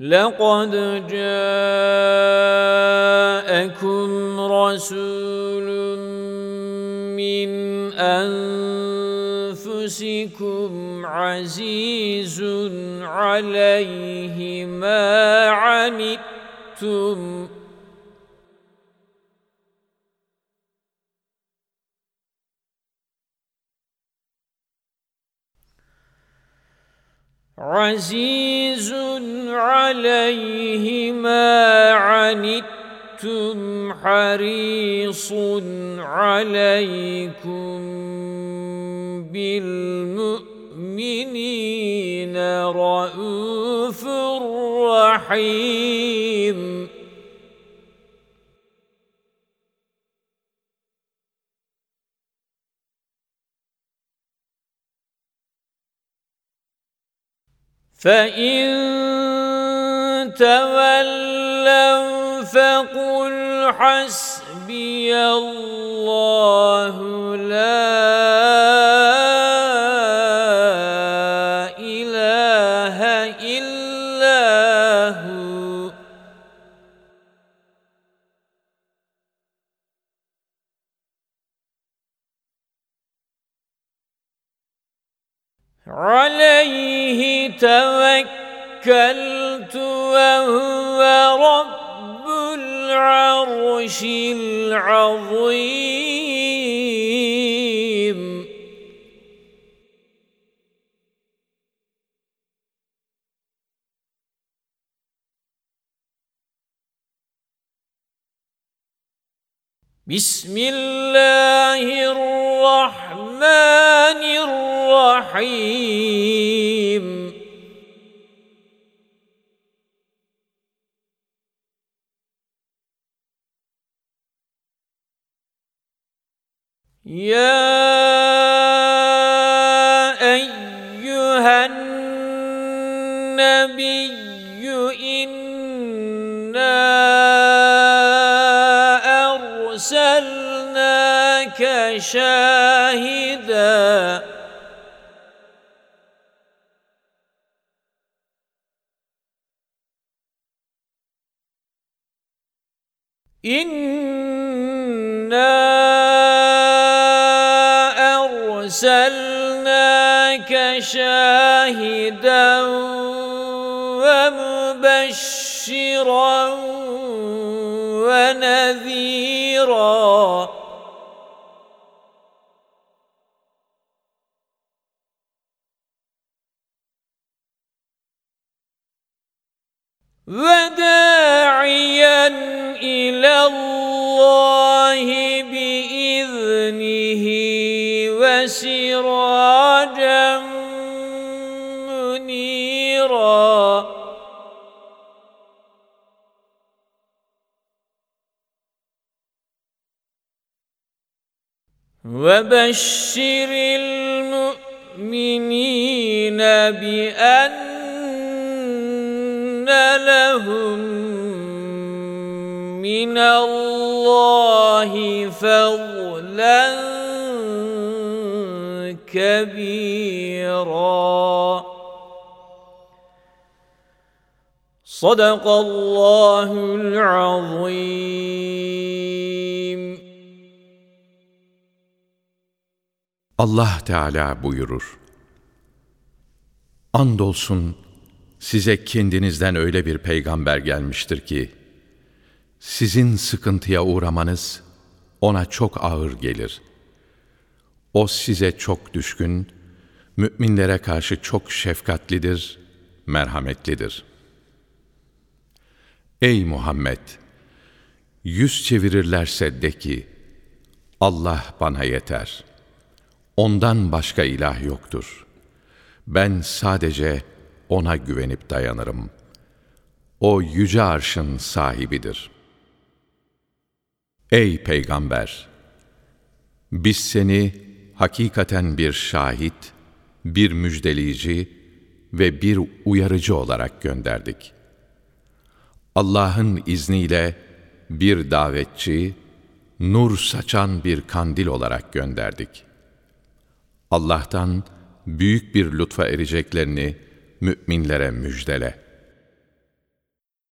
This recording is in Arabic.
لقد جاءكم رسول من أنفسكم عزيز عليه ما عنتم عزيز عليه ما عنتم حريص عليكم بالمؤمنين رءوف رحيم. فإن تولوا فقل حسبي الله لا إله إلا هو عليه توكلت وهو رب العرش العظيم. بسم الله الرحمن الرحيم. يا أيها النبي إنا أرسلناك شاهدا إنا أرسلناك شاهدا ومبشرا ونذيرا وداعيا إلى الله بإذنه وسراجا منيرا. وبشر المؤمنين بأن لهم من الله فضلا كبيرا صدق الله العظيم Allah Teala buyurur. Andolsun size kendinizden öyle bir peygamber gelmiştir ki, sizin sıkıntıya uğramanız ona çok ağır gelir. O size çok düşkün, müminlere karşı çok şefkatlidir, merhametlidir. Ey Muhammed! Yüz çevirirlerse de ki, Allah bana yeter. Ondan başka ilah yoktur. Ben sadece O'na güvenip dayanırım. O yüce arşın sahibidir. Ey Peygamber! Biz seni hakikaten bir şahit, bir müjdeleyici ve bir uyarıcı olarak gönderdik. Allah'ın izniyle bir davetçi, nur saçan bir kandil olarak gönderdik. Allah'tan büyük bir lütfa ereceklerini müminlere müjdele.''